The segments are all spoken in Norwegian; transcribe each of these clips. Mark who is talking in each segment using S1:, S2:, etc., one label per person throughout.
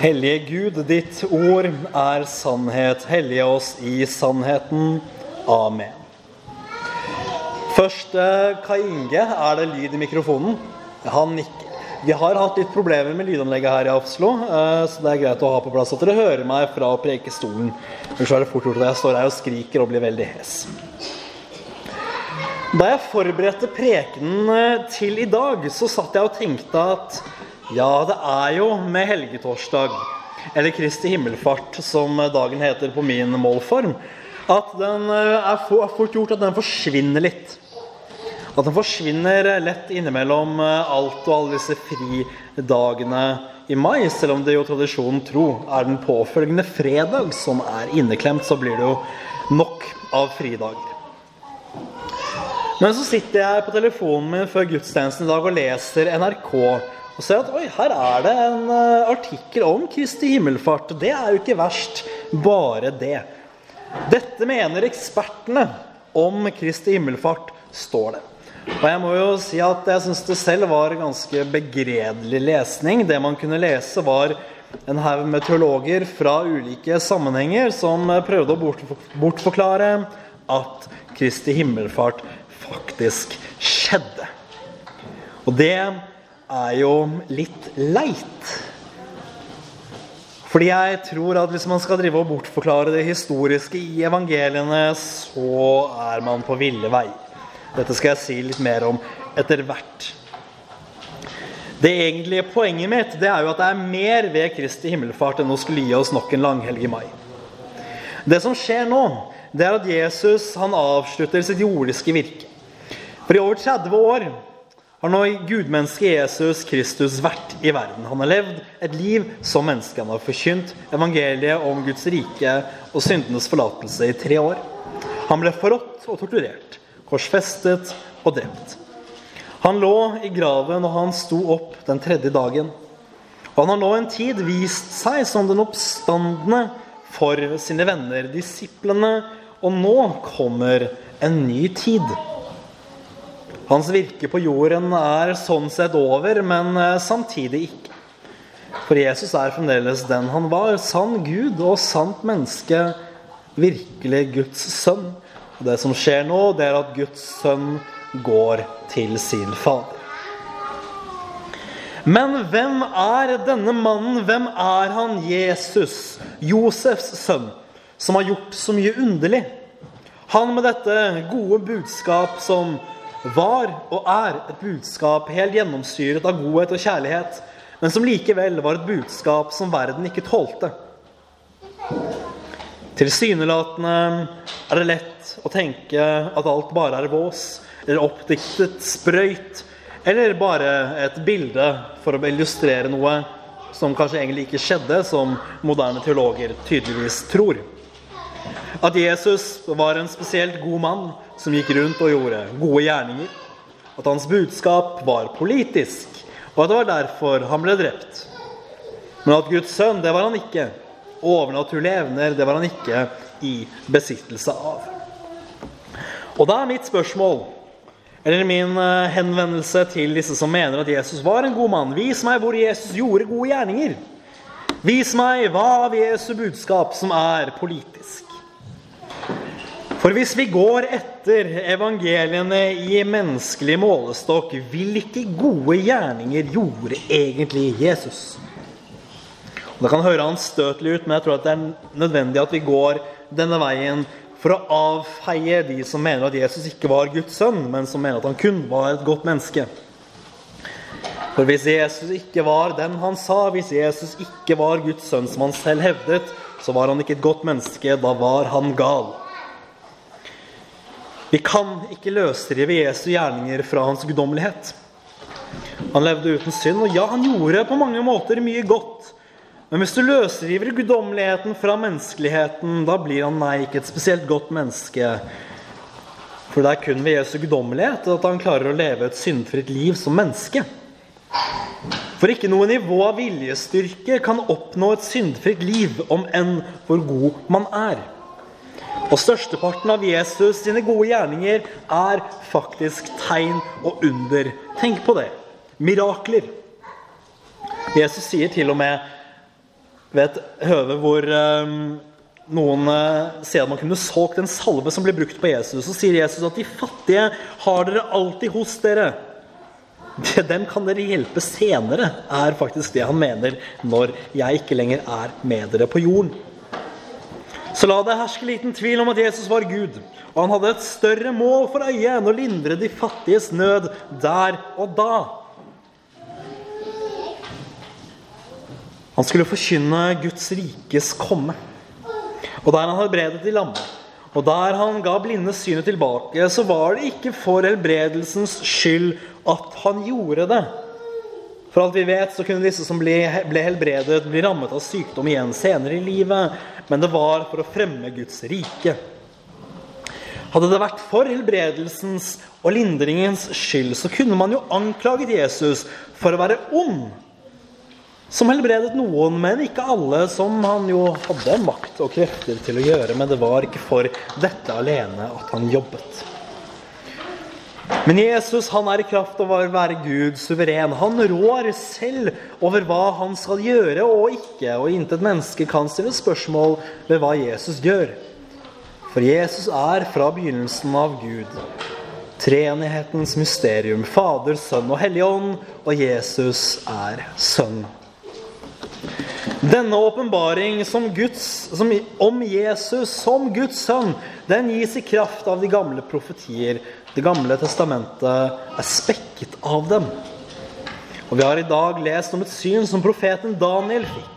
S1: Hellige Gud, ditt ord er sannhet. Hellige oss i sannheten. Amen. Først Kainge, Kai Inge, er det lyd i mikrofonen? Han nikker. Vi har hatt litt problemer med lydanlegget her i Oslo, eh, så det er greit å ha på plass at dere hører meg fra prekestolen. Ellers er det fort gjort at jeg står her og skriker og blir veldig hes. Da jeg forberedte prekenen eh, til i dag, så satt jeg og tenkte at ja, det er jo med helgetorsdag, eller Kristi himmelfart, som dagen heter på min målform, at den er fort gjort at den forsvinner litt. At den forsvinner lett innimellom alt og alle disse fridagene i mai. Selv om det jo tradisjonen tro er den påfølgende fredag som er inneklemt, så blir det jo nok av fridager. Men så sitter jeg på telefonen min før gudstjenesten i dag og leser NRK. Og ser at oi, her er det en artikkel om Kristi himmelfart. Det er jo ikke verst, bare det. Dette mener ekspertene om Kristi himmelfart, står det. Og jeg må jo si at jeg syns det selv var ganske begredelig lesning. Det man kunne lese, var en haug med teologer fra ulike sammenhenger som prøvde å bortforklare at Kristi himmelfart faktisk skjedde. Og det er jo litt leit. Fordi jeg tror at hvis man skal drive og bortforklare det historiske i evangeliene, så er man på ville vei. Dette skal jeg si litt mer om etter hvert. Det egentlige poenget mitt det er jo at det er mer ved Kristi himmelfart enn å skulle gi oss nok en langhelg i mai. Det som skjer nå, det er at Jesus han avslutter sitt jordiske virke. For i over 30 år har nå gudmennesket Jesus Kristus vært i verden. Han har levd et liv som menneske. Han har forkynt evangeliet om Guds rike og syndenes forlatelse i tre år. Han ble forrådt og torturert, korsfestet og drept. Han lå i graven, og han sto opp den tredje dagen. Og han har nå en tid vist seg som den oppstandende for sine venner, disiplene, og nå kommer en ny tid. Hans virke på jorden er sånn sett over, men samtidig ikke. For Jesus er fremdeles den han var. Sann Gud og sant menneske. Virkelig Guds sønn. Og det som skjer nå, det er at Guds sønn går til sin fader. Men hvem er denne mannen? Hvem er han Jesus, Josefs sønn, som har gjort så mye underlig? Han med dette gode budskap som var og er et budskap helt gjennomsyret av godhet og kjærlighet, men som likevel var et budskap som verden ikke tålte. Tilsynelatende er det lett å tenke at alt bare er vås, eller oppdiktet sprøyt, eller bare et bilde for å illustrere noe som kanskje egentlig ikke skjedde, som moderne teologer tydeligvis tror. At Jesus var en spesielt god mann som gikk rundt og gjorde gode gjerninger. At hans budskap var politisk, og at det var derfor han ble drept. Men at Guds sønn, det var han ikke. Overnaturlige evner, det var han ikke i besittelse av. Og da er mitt spørsmål, eller min henvendelse til disse som mener at Jesus var en god mann Vis meg hvor Jesus gjorde gode gjerninger. Vis meg hva av Jesu budskap som er politisk. For hvis vi går etter evangeliene i menneskelig målestokk, hvilke gode gjerninger gjorde egentlig Jesus? Og det kan høre anstøtelig ut, men jeg tror det er nødvendig at vi går denne veien for å avfeie de som mener at Jesus ikke var Guds sønn, men som mener at han kun var et godt menneske. For hvis Jesus ikke var den han sa, hvis Jesus ikke var Guds sønn som han selv hevdet, så var han ikke et godt menneske, da var han gal. Vi kan ikke løsrive Jesu gjerninger fra hans guddommelighet. Han levde uten synd, og ja, han gjorde på mange måter mye godt. Men hvis du løsriver guddommeligheten fra menneskeligheten, da blir han nei, ikke et spesielt godt menneske. For det er kun ved Jesu guddommelighet at han klarer å leve et syndfritt liv som menneske. For ikke noe nivå av viljestyrke kan oppnå et syndfritt liv, om enn hvor god man er. Og størsteparten av Jesus sine gode gjerninger er faktisk tegn og under. Tenk på det. Mirakler. Jesus sier til og med ved et høve hvor um, noen uh, sier at man kunne solgt en salve som ble brukt på Jesus. Så sier Jesus at de fattige har dere alltid hos dere. Dem kan dere hjelpe senere, er faktisk det han mener når jeg ikke lenger er med dere på jorden. Så la det herske liten tvil om at Jesus var Gud, og han hadde et større mål for øyet enn å lindre de fattiges nød der og da. Han skulle forkynne Guds rikes komme. Og der han helbredet de lamme, og der han ga blinde synet tilbake, så var det ikke for helbredelsens skyld at han gjorde det. For alt vi vet, så kunne disse som ble, ble helbredet, bli rammet av sykdom igjen senere i livet. Men det var for å fremme Guds rike. Hadde det vært for helbredelsens og lindringens skyld, så kunne man jo anklaget Jesus for å være ond som helbredet noen, men ikke alle, som han jo hadde makt og krefter til å gjøre. Men det var ikke for dette alene at han jobbet. Men Jesus han er i kraft av å være Gud suveren. Han rår selv over hva han skal gjøre og ikke. Og intet menneske kan stille spørsmål ved hva Jesus gjør. For Jesus er fra begynnelsen av Gud. Treenighetens mysterium. Fader, Sønn og Hellig Ånd. Og Jesus er Sønn. Denne åpenbaring om Jesus som Guds sønn, den gis i kraft av de gamle profetier. Det gamle testamentet er spekket av dem. Og Vi har i dag lest om et syn som profeten Daniel fikk.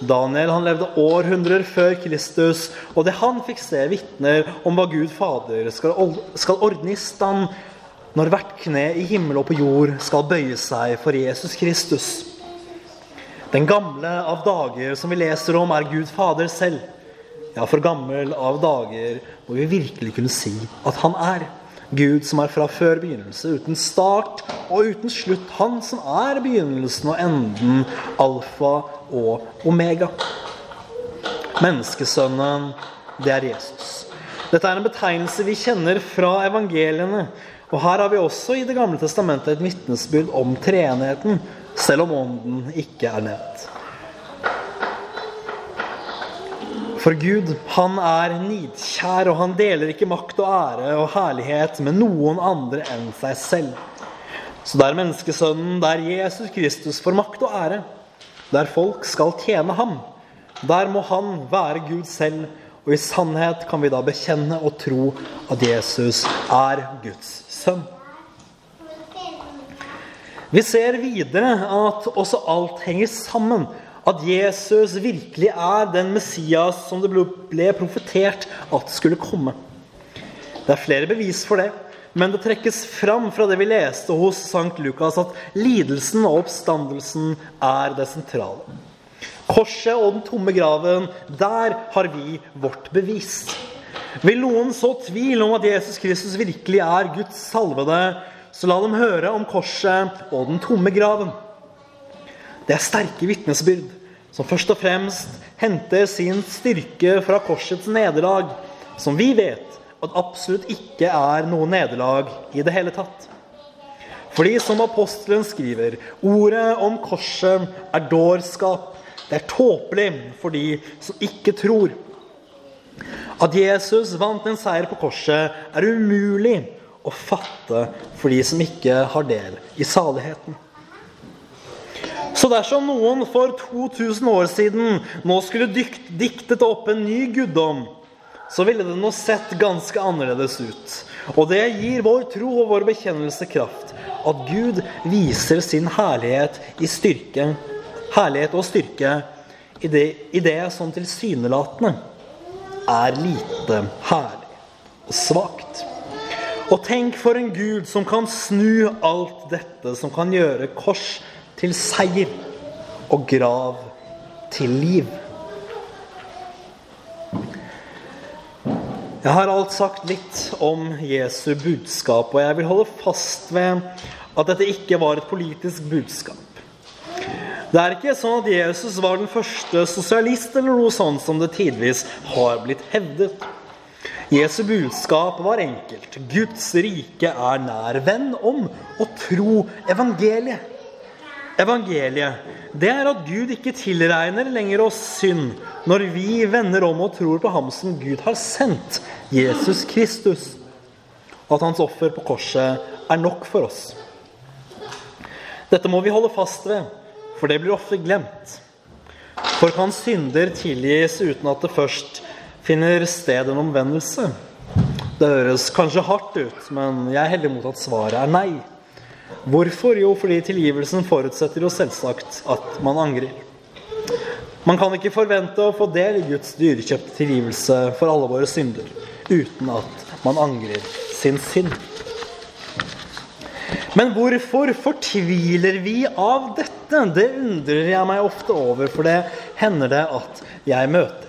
S1: Daniel han levde århundrer før Kristus, og det han fikk se, vitner om hva Gud Fader skal, skal ordne i stand når hvert kne i himmel og på jord skal bøye seg for Jesus Kristus. Den gamle av dager som vi leser om, er Gud Fader selv. Ja, for gammel av dager må vi virkelig kunne si at han er. Gud som er fra før begynnelse, uten start og uten slutt. Han som er begynnelsen og enden, alfa og omega. Menneskesønnen, det er Jesus. Dette er en betegnelse vi kjenner fra evangeliene. Og her har vi også i Det gamle testamentet et vitnesbyrd om treenigheten, selv om Ånden ikke er nevnt. For Gud, han er nidkjær, og han deler ikke makt og ære og herlighet med noen andre enn seg selv. Så der menneskesønnen, der Jesus Kristus får makt og ære, der folk skal tjene ham, der må han være Gud selv. Og i sannhet kan vi da bekjenne og tro at Jesus er Guds sønn. Vi ser videre at også alt henger sammen. At Jesus virkelig er den Messias som det ble profetert at skulle komme. Det er flere bevis for det, men det trekkes fram fra det vi leste hos Sankt Lukas, at lidelsen og oppstandelsen er det sentrale. Korset og den tomme graven, der har vi vårt bevis. Vil noen så tvil om at Jesus Kristus virkelig er Guds salvede, så la dem høre om korset og den tomme graven. Det er sterke vitnesbyrd som først og fremst henter sin styrke fra korsets nederlag, som vi vet at absolutt ikke er noe nederlag i det hele tatt. Fordi, som apostelen skriver, ordet om korset er dårskap. Det er tåpelig for de som ikke tror. At Jesus vant en seier på korset, er umulig å fatte for de som ikke har del i saligheten. Så dersom noen for 2000 år siden nå skulle diktet opp en ny guddom, så ville det nå sett ganske annerledes ut. Og det gir vår tro og vår bekjennelse kraft. At Gud viser sin herlighet, i styrke, herlighet og styrke i det, i det som tilsynelatende er lite herlig og svakt. Og tenk for en Gud som kan snu alt dette, som kan gjøre kors til seier og grav til liv. Jeg har alt sagt litt om Jesu budskap, og jeg vil holde fast ved at dette ikke var et politisk budskap. Det er ikke sånn at Jesus var den første sosialist eller noe sånt som det tidvis har blitt hevdet. Jesu budskap var enkelt. Guds rike er nær. Venn om å tro evangeliet. Evangeliet, det er at Gud ikke tilregner lenger oss synd når vi vender om og tror på ham som Gud har sendt, Jesus Kristus. At hans offer på korset er nok for oss. Dette må vi holde fast ved, for det blir ofte glemt. For kan synder tilgis uten at det først finner sted en omvendelse? Det høres kanskje hardt ut, men jeg er heldig mot at svaret er nei. Hvorfor? Jo, fordi tilgivelsen forutsetter jo selvsagt at man angrer. Man kan ikke forvente å få del i Guds dyrekjøpte tilgivelse for alle våre synder uten at man angrer sin synd. Men hvorfor fortviler vi av dette? Det undrer jeg meg ofte over, for det hender det at jeg møter.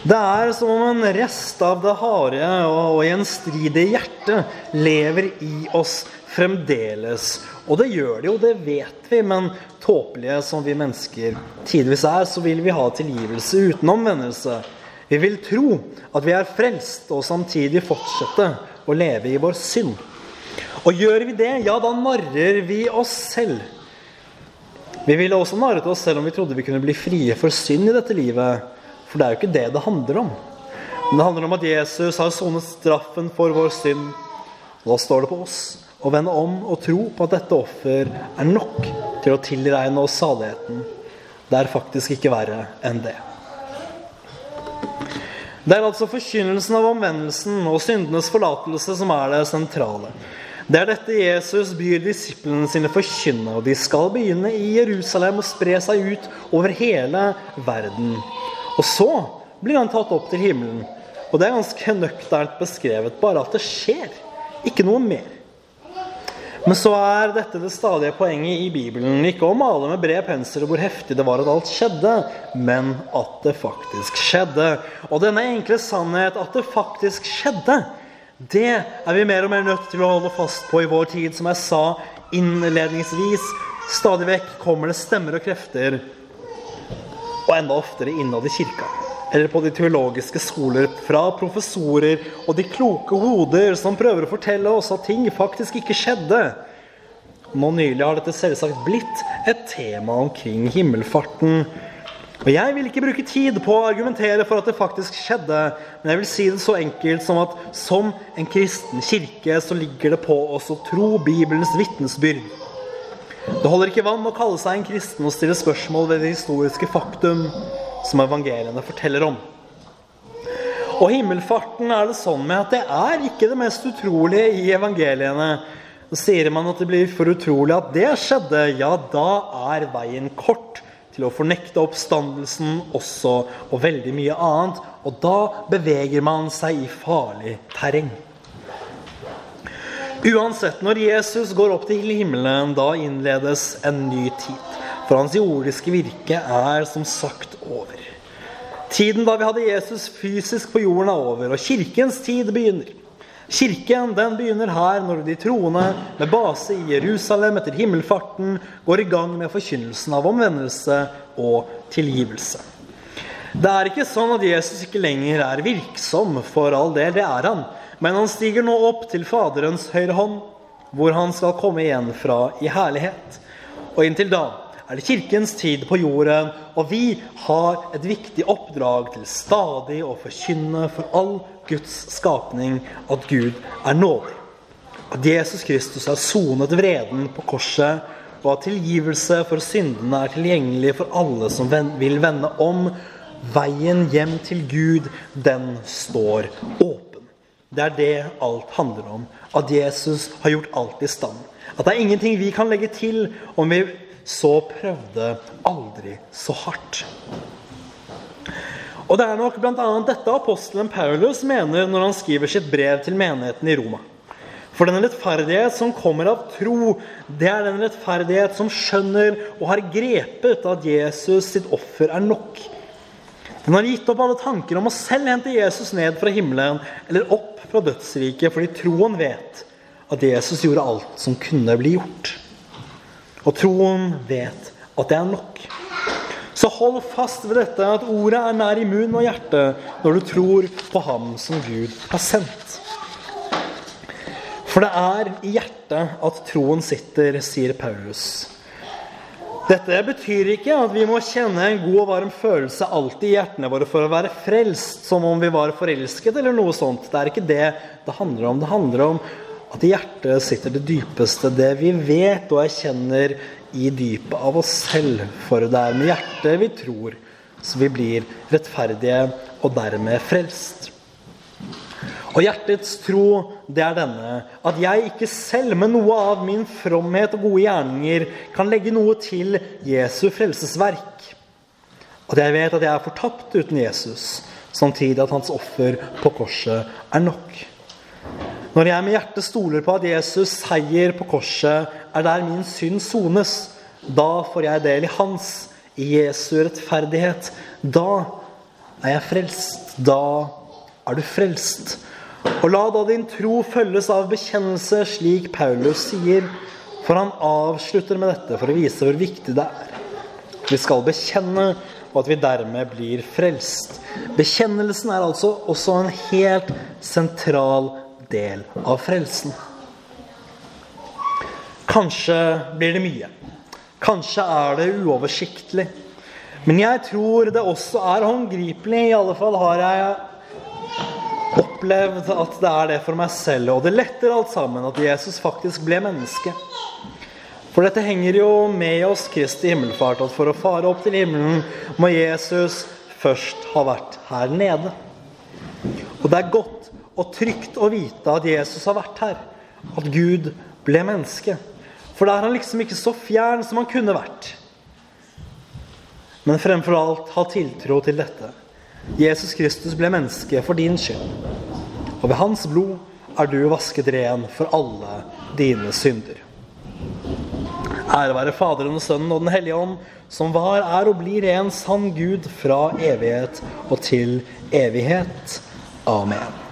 S1: Det er som om en rest av det harde og gjenstridige hjertet lever i oss fremdeles. Og det gjør det jo, det vet vi, men tåpelige som vi mennesker tidvis er, så vil vi ha tilgivelse uten omvendelse. Vi vil tro at vi er frelst, og samtidig fortsette å leve i vår synd. Og gjør vi det, ja, da narrer vi oss selv. Vi ville også narret oss selv om vi trodde vi kunne bli frie for synd i dette livet. For det er jo ikke det det handler om. Men det handler om at Jesus har sonet straffen for vår synd. Og da står det på oss å vende om og tro på at dette offer er nok til å tilregne oss saligheten. Det er faktisk ikke verre enn det. Det er altså forkynnelsen av omvendelsen og syndenes forlatelse som er det sentrale. Det er dette Jesus byr disiplene sine forkynne, og de skal begynne i Jerusalem og spre seg ut over hele verden. Og så blir han tatt opp til himmelen. Og det er ganske nøkternt beskrevet, bare at det skjer. Ikke noe mer. Men så er dette det stadige poenget i Bibelen. Ikke å male med bred pensel hvor heftig det var at alt skjedde, men at det faktisk skjedde. Og denne enkle sannhet, at det faktisk skjedde, det er vi mer og mer nødt til å holde fast på i vår tid. Som jeg sa innledningsvis, stadig vekk kommer det stemmer og krefter, og enda oftere innad i kirka eller på de teologiske skoler fra professorer og de kloke hoder som prøver å fortelle oss at ting faktisk ikke skjedde. Nå nylig har dette selvsagt blitt et tema omkring himmelfarten. Og Jeg vil ikke bruke tid på å argumentere for at det faktisk skjedde, men jeg vil si det så enkelt som at som en kristen kirke så ligger det på oss å tro Bibelens vitnesbyrd. Det holder ikke vann å kalle seg en kristen og stille spørsmål ved det historiske faktum som evangeliene forteller om. Og himmelfarten er det sånn med at det er ikke det mest utrolige i evangeliene. Sier man at det blir for utrolig at det skjedde, ja, da er veien kort til å fornekte oppstandelsen også, og veldig mye annet. Og da beveger man seg i farlig terreng. Uansett, når Jesus går opp til himmelen, da innledes en ny tid. For hans jordiske virke er som sagt over. Tiden da vi hadde Jesus fysisk på jorden, er over, og kirkens tid begynner. Kirken den begynner her når de troende med base i Jerusalem etter himmelfarten går i gang med forkynnelsen av omvendelse og tilgivelse. Det er ikke sånn at Jesus ikke lenger er virksom, for all del, det er han. Men han stiger nå opp til Faderens høyre hånd, hvor han skal komme igjen fra i herlighet. Og inntil da er det kirkens tid på jorden, og vi har et viktig oppdrag til stadig å forkynne for all Guds skapning at Gud er nådig. At Jesus Kristus har sonet vreden på korset, og at tilgivelse for syndene er tilgjengelig for alle som vil vende om. Veien hjem til Gud, den står åpen. Det er det alt handler om. At Jesus har gjort alt i stand. At det er ingenting vi kan legge til om vi så prøvde aldri så hardt. Og Det er nok bl.a. dette apostelen Paulus mener når han skriver sitt brev til menigheten i Roma. For den rettferdighet som kommer av tro, det er den rettferdighet som skjønner og har grepet at Jesus sitt offer er nok. Den har gitt opp alle tanker om å selv hente Jesus ned fra himmelen eller opp fra dødsriket, fordi troen vet at Jesus gjorde alt som kunne bli gjort. Og troen vet at det er nok. Så hold fast ved dette at ordet er nær i munn og hjerte når du tror på Ham som Gud har sendt. For det er i hjertet at troen sitter, sier Paulus. Dette betyr ikke at vi må kjenne en god og varm følelse alltid i hjertene våre for å være frelst, som om vi var forelsket eller noe sånt. Det er ikke det det handler om. Det handler om at i hjertet sitter det dypeste, det vi vet og erkjenner i dypet av oss selv. For det er med hjertet vi tror, så vi blir rettferdige og dermed frelst. Og hjertets tro, det er denne at jeg ikke selv med noe av min fromhet og gode gjerninger kan legge noe til Jesu frelsesverk. At jeg vet at jeg er fortapt uten Jesus, samtidig at hans offer på korset er nok. Når jeg med hjertet stoler på at Jesus seier på korset er der min synd sones, da får jeg del i hans, i Jesu rettferdighet. Da er jeg frelst. Da er du frelst. Og la da din tro følges av bekjennelse, slik Paulus sier. For han avslutter med dette for å vise hvor viktig det er. Vi skal bekjenne, og at vi dermed blir frelst. Bekjennelsen er altså også en helt sentral del av frelsen. Kanskje blir det mye. Kanskje er det uoversiktlig. Men jeg tror det også er håndgripelig. I alle fall har jeg opplevd at det er det for meg selv. Og det letter alt sammen at Jesus faktisk ble menneske. For dette henger jo med oss Kristi himmelfart, at for å fare opp til himmelen må Jesus først ha vært her nede. Og det er godt og trygt å vite at Jesus har vært her. At Gud ble menneske. For da er han liksom ikke så fjern som han kunne vært. Men fremfor alt ha tiltro til dette. Jesus Kristus ble menneske for din skyld. Og ved hans blod er du vasket ren for alle dine synder. Ære være Faderen og Sønnen og Den hellige ånd, som var, er og blir en sann Gud fra evighet og til evighet. Amen.